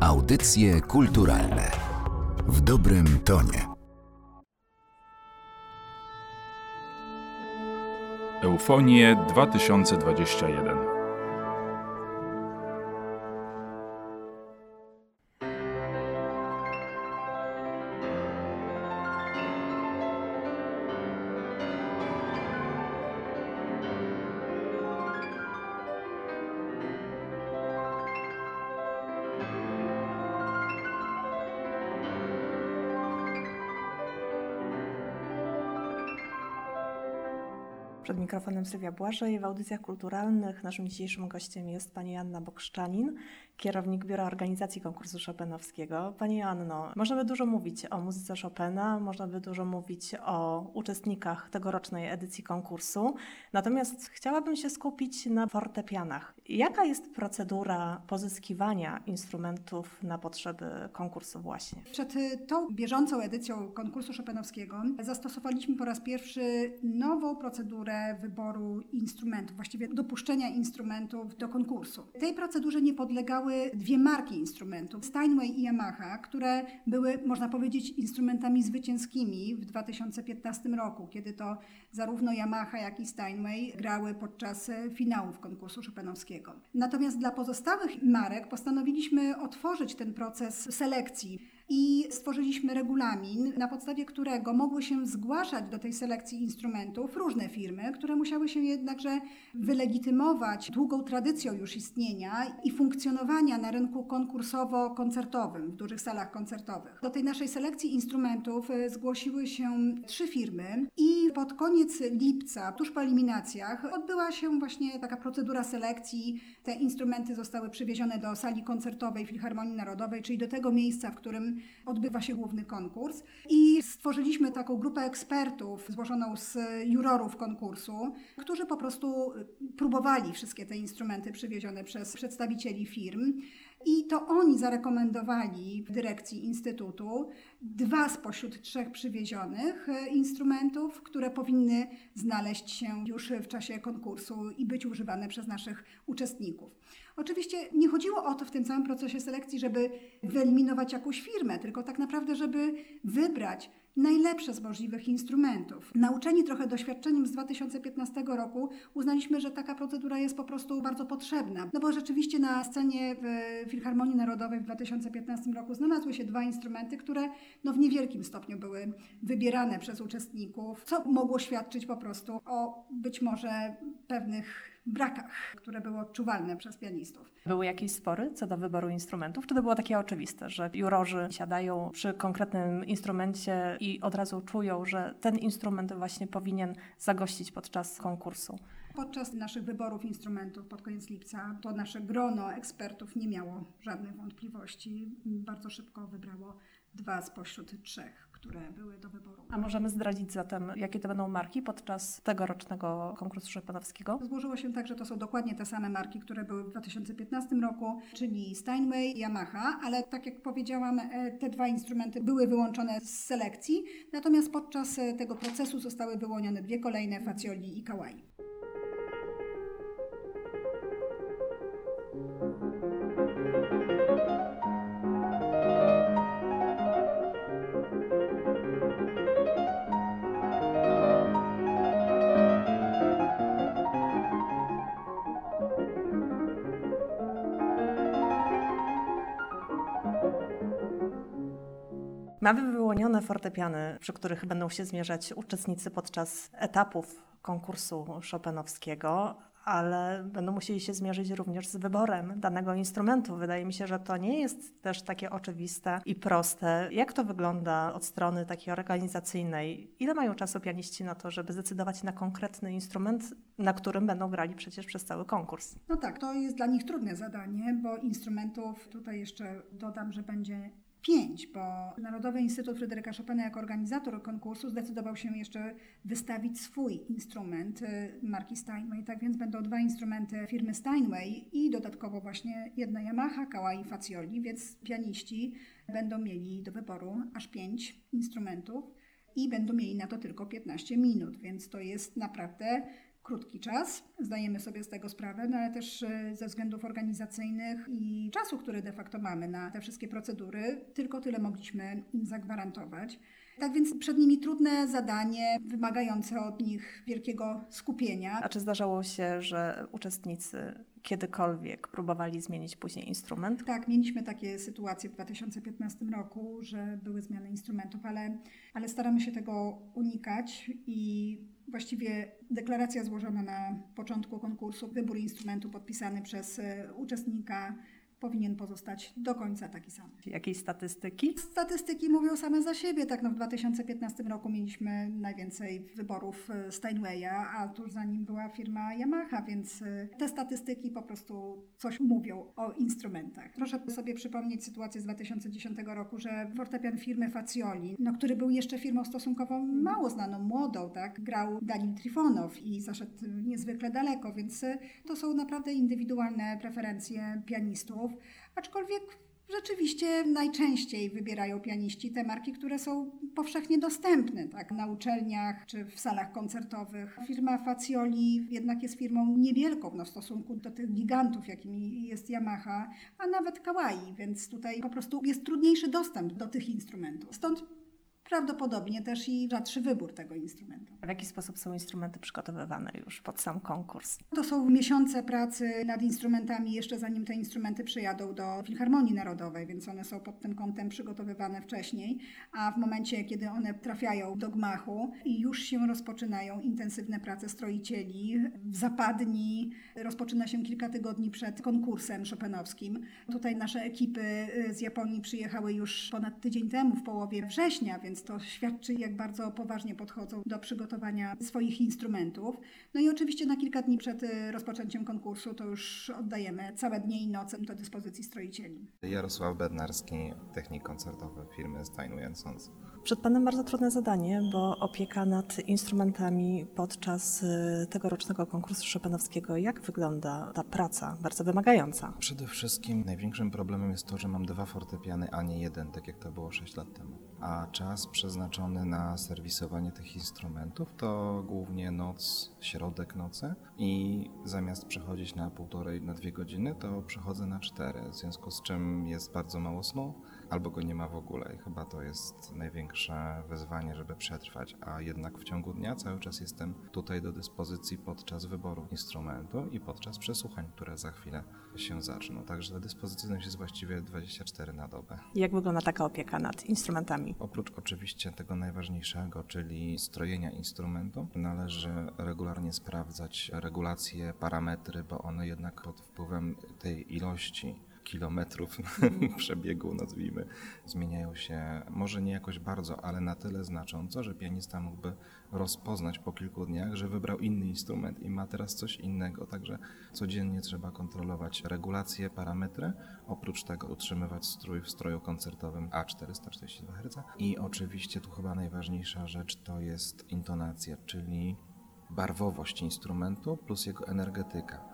Audycje kulturalne w dobrym tonie. Eufonie 2021 Przed mikrofonem Sylwia Błażej. W audycjach kulturalnych naszym dzisiejszym gościem jest pani Anna Bokszczanin, kierownik Biura Organizacji Konkursu Chopinowskiego. Pani Anno, można by dużo mówić o muzyce Chopina, można by dużo mówić o uczestnikach tegorocznej edycji konkursu, natomiast chciałabym się skupić na fortepianach. Jaka jest procedura pozyskiwania instrumentów na potrzeby konkursu właśnie? Przed tą bieżącą edycją konkursu Chopinowskiego zastosowaliśmy po raz pierwszy nową procedurę wyboru instrumentów, właściwie dopuszczenia instrumentów do konkursu. Tej procedurze nie podlegały dwie marki instrumentów, Steinway i Yamaha, które były, można powiedzieć, instrumentami zwycięskimi w 2015 roku, kiedy to zarówno Yamaha, jak i Steinway grały podczas finałów konkursu Chopinowskiego. Natomiast dla pozostałych marek postanowiliśmy otworzyć ten proces selekcji i stworzyliśmy regulamin, na podstawie którego mogły się zgłaszać do tej selekcji instrumentów różne firmy, które musiały się jednakże wylegitymować długą tradycją już istnienia i funkcjonowania na rynku konkursowo-koncertowym w dużych salach koncertowych. Do tej naszej selekcji instrumentów e, zgłosiły się trzy firmy i pod koniec lipca, tuż po eliminacjach, odbyła się właśnie taka procedura selekcji. Te instrumenty zostały przywiezione do sali koncertowej Filharmonii Narodowej, czyli do tego miejsca, w którym odbywa się główny konkurs. I stworzyliśmy taką grupę ekspertów złożoną z jurorów konkursu, którzy po prostu próbowali wszystkie te instrumenty przywiezione przez przedstawicieli firm. I to oni zarekomendowali w dyrekcji Instytutu dwa spośród trzech przywiezionych e, instrumentów, które powinny znaleźć się już w czasie konkursu i być używane przez naszych uczestników. Oczywiście nie chodziło o to w tym całym procesie selekcji, żeby wyeliminować jakąś firmę, tylko tak naprawdę, żeby wybrać najlepsze z możliwych instrumentów. Nauczeni trochę doświadczeniem z 2015 roku uznaliśmy, że taka procedura jest po prostu bardzo potrzebna. No bo rzeczywiście na scenie w Filharmonii Narodowej w 2015 roku znalazły się dwa instrumenty, które no, w niewielkim stopniu były wybierane przez uczestników, co mogło świadczyć po prostu o być może pewnych brakach, które były odczuwalne przez pianistów. Były jakieś spory co do wyboru instrumentów? Czy to było takie oczywiste, że jurorzy siadają przy konkretnym instrumencie i od razu czują, że ten instrument właśnie powinien zagościć podczas konkursu? Podczas naszych wyborów instrumentów pod koniec lipca to nasze grono ekspertów nie miało żadnych wątpliwości. Bardzo szybko wybrało dwa spośród trzech które były do wyboru. A możemy zdradzić zatem, jakie to będą marki podczas tegorocznego konkursu Szopenowskiego? Złożyło się tak, że to są dokładnie te same marki, które były w 2015 roku, czyli Steinway, Yamaha, ale tak jak powiedziałam, e, te dwa instrumenty były wyłączone z selekcji, natomiast podczas e, tego procesu zostały wyłonione dwie kolejne, Facioli i Kawai. Mamy wyłonione fortepiany, przy których będą się zmierzać uczestnicy podczas etapów konkursu Chopinowskiego, ale będą musieli się zmierzyć również z wyborem danego instrumentu. Wydaje mi się, że to nie jest też takie oczywiste i proste. Jak to wygląda od strony takiej organizacyjnej? Ile mają czasu pianiści na to, żeby zdecydować na konkretny instrument, na którym będą grali przecież przez cały konkurs? No tak, to jest dla nich trudne zadanie, bo instrumentów, tutaj jeszcze dodam, że będzie pięć, bo Narodowy Instytut Fryderyka Chopina jako organizator konkursu zdecydował się jeszcze wystawić swój instrument y, marki Steinway. Tak więc będą dwa instrumenty firmy Steinway i dodatkowo właśnie jedna Yamaha, Kawai i Fazioli, więc pianiści będą mieli do wyboru aż pięć instrumentów i będą mieli na to tylko 15 minut, więc to jest naprawdę krótki czas, zdajemy sobie z tego sprawę, no ale też e, ze względów organizacyjnych i czasu, który de facto mamy na te wszystkie procedury, tylko tyle mogliśmy im zagwarantować. Tak więc przed nimi trudne zadanie, wymagające od nich wielkiego skupienia. A czy zdarzało się, że uczestnicy kiedykolwiek próbowali zmienić później instrument? Tak, mieliśmy takie sytuacje w 2015 roku, że były zmiany instrumentów, ale, ale staramy się tego unikać i właściwie deklaracja złożona na początku konkursu, wybór instrumentu podpisany przez e, uczestnika powinien pozostać do końca taki sam. Jakieś statystyki? Statystyki mówią same za siebie. Tak, no w 2015 roku mieliśmy najwięcej wyborów e, Steinwaya, a tuż za nim była firma Yamaha, więc e, te statystyki po prostu coś mówią o instrumentach. Proszę sobie przypomnieć sytuację z 2010 roku, że fortepian firmy Fazioli, no, który był jeszcze firmą stosunkowo mało znaną, młodą, tak, grał Daniel Trifonow i zaszedł niezwykle daleko, więc e, to są naprawdę indywidualne preferencje pianistów aczkolwiek rzeczywiście najczęściej wybierają pianiści te marki, które są powszechnie dostępne tak, na uczelniach czy w salach koncertowych. Firma Fazioli jednak jest firmą niewielką no, w stosunku do tych gigantów, jakimi jest Yamaha, a nawet Kawai, więc tutaj po prostu jest trudniejszy dostęp do tych instrumentów. Stąd prawdopodobnie też i rzadszy wybór tego instrumentu. W jaki sposób są instrumenty przygotowywane już pod sam konkurs? To są miesiące pracy nad instrumentami, jeszcze zanim te instrumenty przyjadą do Filharmonii Narodowej, więc one są pod tym kątem przygotowywane wcześniej, a w momencie, kiedy one trafiają do gmachu i już się rozpoczynają intensywne prace stroicieli, w zapadni rozpoczyna się kilka tygodni przed konkursem szopenowskim. Tutaj nasze ekipy y, z Japonii przyjechały już ponad tydzień temu, w połowie września, więc to świadczy, jak bardzo poważnie podchodzą do przygotowania swoich instrumentów. No i oczywiście na kilka dni przed y, rozpoczęciem konkursu to już oddajemy całe dnie i noce do dyspozycji stroicieli. Jarosław Bednarski, technik koncertowy firmy Steinway Sons. Przed Panem bardzo trudne zadanie, bo opieka nad instrumentami podczas y, tegorocznego konkursu Chopinowskiego. Jak wygląda ta praca, bardzo wymagająca? Przede wszystkim największym problemem jest to, że mam dwa fortepiany, a nie jeden, tak jak to było 6 lat temu. A czas przeznaczony na serwisowanie tych instrumentów to głównie noc, środek nocy i zamiast przechodzić na półtorej, na dwie godziny, to przechodzę na cztery, w związku z czym jest bardzo mało snu albo go nie ma w ogóle i chyba to jest największe wyzwanie, żeby przetrwać, a jednak w ciągu dnia cały czas jestem tutaj do dyspozycji podczas wyboru instrumentu i podczas przesłuchań, które za chwilę się zaczną. Także ta dyspozycyjność jest właściwie 24 na dobę. Jak wygląda taka opieka nad instrumentami? Oprócz oczywiście tego najważniejszego, czyli strojenia instrumentu, należy regularnie sprawdzać regulacje, parametry, bo one jednak pod wpływem tej ilości kilometrów przebiegu, nazwijmy, zmieniają się może nie jakoś bardzo, ale na tyle znacząco, że pianista mógłby rozpoznać po kilku dniach, że wybrał inny instrument i ma teraz coś innego. Także codziennie trzeba kontrolować regulacje, parametry, oprócz tego utrzymywać strój w stroju koncertowym A442 Hz. I oczywiście tu chyba najważniejsza rzecz to jest intonacja, czyli barwowość instrumentu plus jego energetyka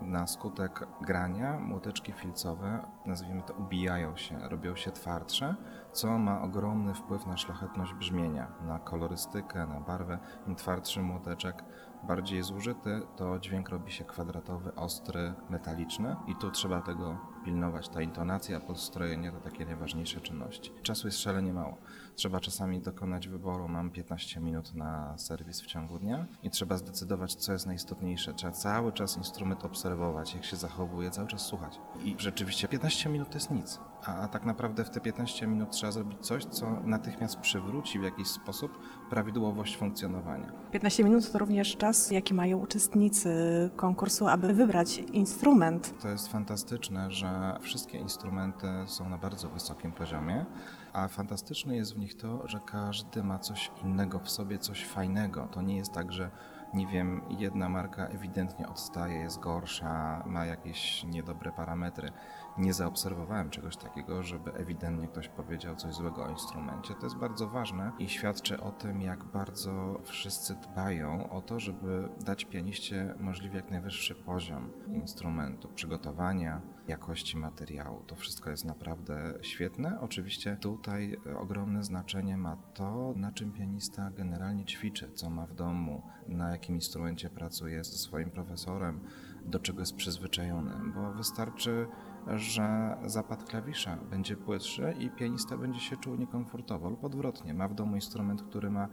na skutek grania młoteczki filcowe, nazwijmy to, ubijają się, robią się twardsze, co ma ogromny wpływ na szlachetność brzmienia, na kolorystykę, na barwę. Im twardszy młoteczek, bardziej zużyty, to dźwięk robi się kwadratowy, ostry, metaliczny i tu trzeba tego pilnować. Ta intonacja, podstrojenie to takie najważniejsze czynności. Czasu jest szalenie mało. Trzeba czasami dokonać wyboru. Mam 15 minut na serwis w ciągu dnia i trzeba zdecydować, co jest najistotniejsze. Trzeba cały czas instrument obserwować, jak się zachowuje, cały czas słuchać. I rzeczywiście 15 minut to jest nic. A, tak naprawdę w te 15 minut trzeba zrobić coś, co natychmiast przywróci w jakiś sposób prawidłowość funkcjonowania. 15 minut to również czas, jaki mają uczestnicy konkursu, aby wybrać instrument. To jest fantastyczne, że wszystkie instrumenty są na bardzo wysokim poziomie, a fantastyczne jest w nich to, że każdy ma coś innego w sobie, coś fajnego. To nie jest tak, że nie wiem, jedna marka ewidentnie odstaje, jest gorsza, ma jakieś niedobre parametry nie zaobserwowałem czegoś takiego, żeby ewidentnie ktoś powiedział coś złego o instrumencie. To jest bardzo ważne i świadczy o tym, jak bardzo wszyscy dbają o to, żeby dać pianiście możliwie jak najwyższy poziom instrumentu, przygotowania, jakości materiału. To wszystko jest naprawdę świetne. Oczywiście tutaj ogromne znaczenie ma to, na czym pianista generalnie ćwiczy, co ma w domu, na jakim instrumencie pracuje ze swoim profesorem, do czego jest przyzwyczajony, bo wystarczy że zapad klawisza będzie płytszy i pianista będzie się czuł niekomfortowo lub odwrotnie. Ma w domu instrument, który ma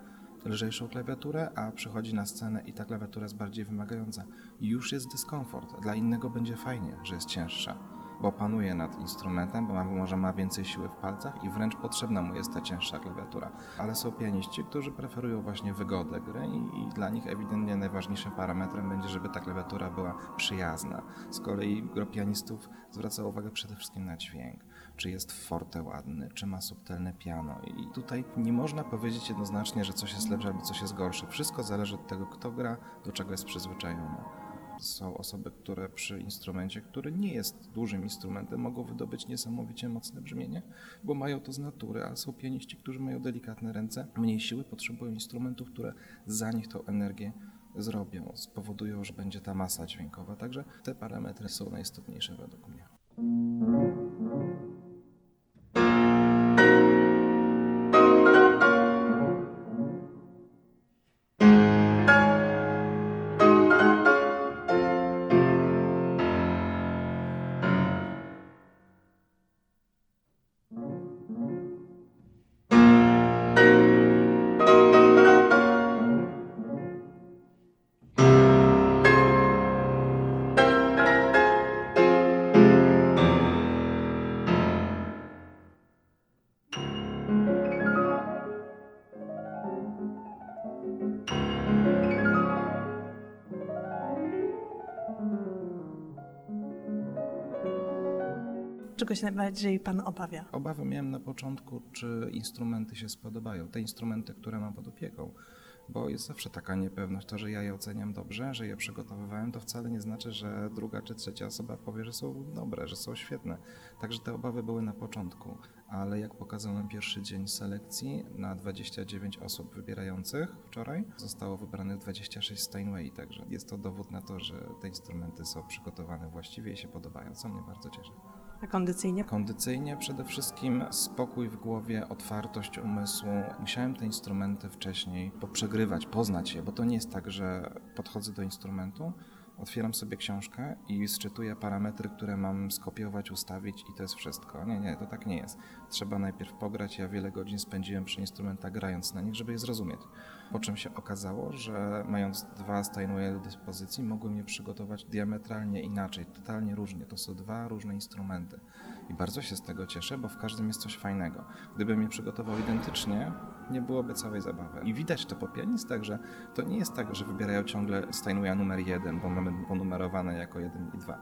lżejszą klawiaturę, a przychodzi na scenę i ta klawiatura jest bardziej wymagająca. Już jest dyskomfort. Dla innego będzie fajnie, że jest cięższa bo panuje nad instrumentem, bo może ma więcej siły w palcach i wręcz potrzebna mu jest ta cięższa klawiatura. Ale są pianiści, którzy preferują właśnie wygodę gry i, i dla nich ewidentnie najważniejszym parametrem będzie, żeby ta klawiatura była przyjazna. Z kolei gro pianistów zwraca uwagę przede wszystkim na dźwięk. Czy jest forte ładny, czy ma subtelne piano. I tutaj nie można powiedzieć jednoznacznie, że coś jest lepsze albo coś jest gorsze. Wszystko zależy od tego, kto gra, do czego jest przyzwyczajony. Są osoby, które przy instrumencie, który nie jest dużym instrumentem, mogą wydobyć niesamowicie mocne brzmienie, bo mają to z natury, a są pianiści, którzy mają delikatne ręce, mniej siły, potrzebują instrumentów, które za nich tą energię zrobią, spowodują, że będzie ta masa dźwiękowa. Także te parametry są najistotniejsze według mnie. Czego się najbardziej Pan obawia? Obawy miałem na początku, czy instrumenty się spodobają. Te instrumenty, które mam pod opieką. Bo jest zawsze taka niepewność. To, że ja je oceniam dobrze, że je przygotowywałem, to wcale nie znaczy, że druga czy trzecia osoba powie, że są dobre, że są świetne. Także te obawy były na początku. Ale jak pokazał nam pierwszy dzień selekcji, na 29 osób wybierających wczoraj zostało wybranych 26 Steinway. Także jest to dowód na to, że te instrumenty są przygotowane właściwie i się podobają, co mnie bardzo cieszy. A kondycyjnie? Kondycyjnie przede wszystkim spokój w głowie, otwartość umysłu. Musiałem te instrumenty wcześniej poprzegrywać, poznać je, bo to nie jest tak, że podchodzę do instrumentu, otwieram sobie książkę i sczytuję parametry, które mam skopiować, ustawić i to jest wszystko. Nie, nie, to tak nie jest. Trzeba najpierw pograć. Ja wiele godzin spędziłem przy instrumentach grając na nich, żeby je zrozumieć. Po czym się okazało, że mając dwa Steinwaye do dyspozycji, mogłem je przygotować diametralnie inaczej, totalnie różnie. To są dwa różne instrumenty. I bardzo się z tego cieszę, bo w każdym jest coś fajnego. Gdybym je przygotował identycznie, nie byłoby całej zabawy. I widać to po pianistach, że to nie jest tak, że wybierają ciągle Steinwaya numer jeden, bo mamy ponumerowane jako jeden i dwa.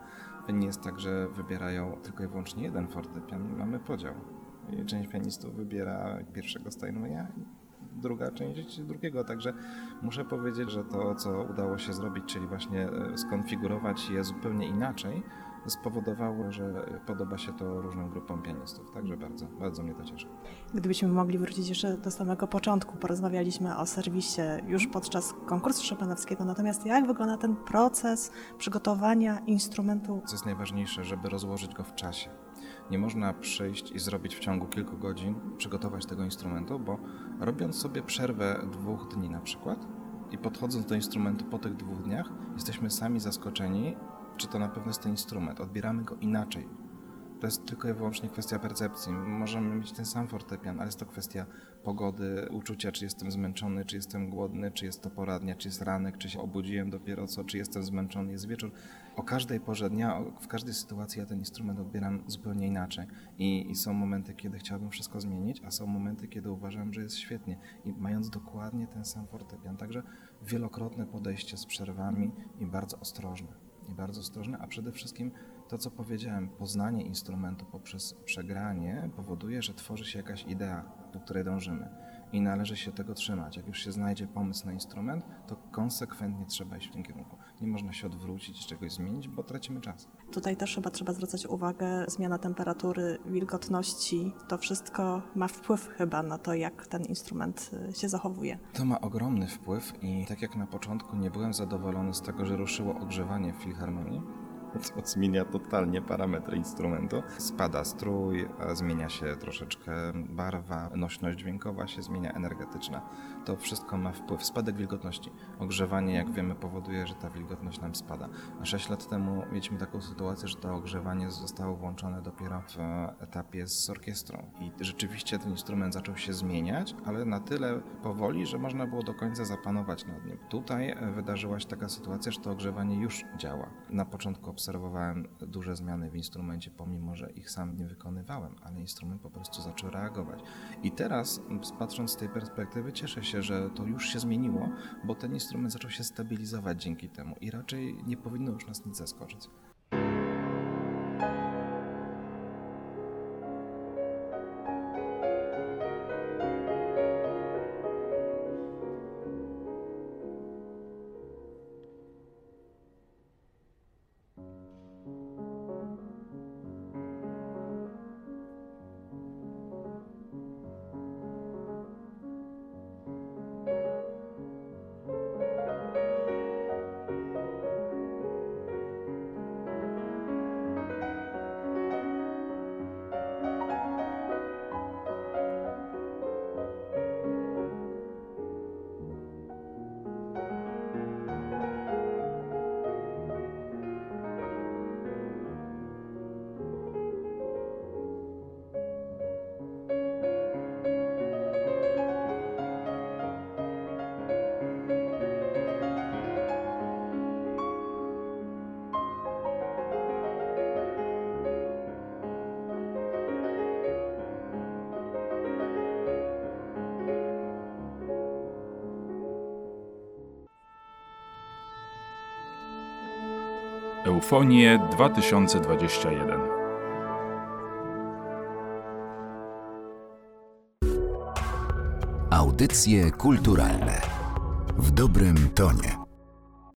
Nie jest tak, że wybierają tylko i wyłącznie jeden fortepian. Mamy podział. I część pianistów wybiera pierwszego Steinwaya, druga część drugiego. Także muszę powiedzieć, że to, co udało się zrobić, czyli właśnie e, skonfigurować je zupełnie inaczej, spowodowało, że podoba się to różnym grupom pianistów. Także bardzo, bardzo mnie to cieszy. Gdybyśmy mogli wrócić jeszcze do samego początku, porozmawialiśmy o serwisie już podczas konkursu Chopinowskiego, natomiast jak wygląda ten proces przygotowania instrumentu? Co jest najważniejsze, żeby rozłożyć go w czasie. Nie można przyjść i zrobić w ciągu kilku godzin, przygotować tego instrumentu, bo robiąc sobie przerwę dwóch dni na przykład i podchodząc do instrumentu po tych dwóch dniach, jesteśmy sami zaskoczeni, czy to na pewno jest ten instrument. Odbieramy go inaczej. To jest tylko i wyłącznie kwestia percepcji. Możemy mieć ten sam fortepian, ale jest to kwestia pogody, uczucia, czy jestem zmęczony, czy jestem głodny, czy jest to poradnia, czy jest ranek, czy się obudziłem dopiero co, czy jestem zmęczony, jest wieczór. O każdej porze dnia, w każdej sytuacji ja ten instrument odbieram zupełnie inaczej. I, I, są momenty, kiedy chciałbym wszystko zmienić, a są momenty, kiedy uważam, że jest świetnie. I mając dokładnie ten sam fortepian. Także wielokrotne podejście z przerwami i bardzo ostrożne. I bardzo ostrożne, a przede wszystkim to, co powiedziałem, poznanie instrumentu poprzez przegranie powoduje, że tworzy się jakaś idea, do której dążymy. I należy się tego trzymać. Jak już się znajdzie pomysł na instrument, to konsekwentnie trzeba iść w tym kierunku. Nie można się odwrócić, czegoś zmienić, bo tracimy czas. Tutaj też chyba trzeba zwracać uwagę, zmiana temperatury, wilgotności, to wszystko ma wpływ chyba na to, jak ten instrument y, się zachowuje. To ma ogromny wpływ i tak jak na początku nie byłem zadowolony z tego, że ruszyło ogrzewanie w filharmonii, to zmienia totalnie parametry instrumentu. Spada strój, zmienia się troszeczkę barwa, nośność dźwiękowa się zmienia, energetyczna. To wszystko ma wpływ. Spadek wilgotności. Ogrzewanie, jak wiemy, powoduje, że ta wilgotność nam spada. 6 lat temu mieliśmy taką sytuację, że to ogrzewanie zostało włączone dopiero w etapie z orkiestrą. I rzeczywiście ten instrument zaczął się zmieniać, ale na tyle powoli, że można było do końca zapanować nad nim. Tutaj wydarzyła się taka sytuacja, że to ogrzewanie już działa. Na początku obserwowałem duże zmiany w instrumencie, pomimo że ich sam nie wykonywałem, ale instrument po prostu zaczął reagować. I teraz, patrząc z tej perspektywy, cieszę się, że to już się zmieniło, bo ten instrument zaczął się stabilizować dzięki temu i raczej nie powinno już nas nic zaskoczyć. Eufonie 2021 Audycje kulturalne w dobrym tonie.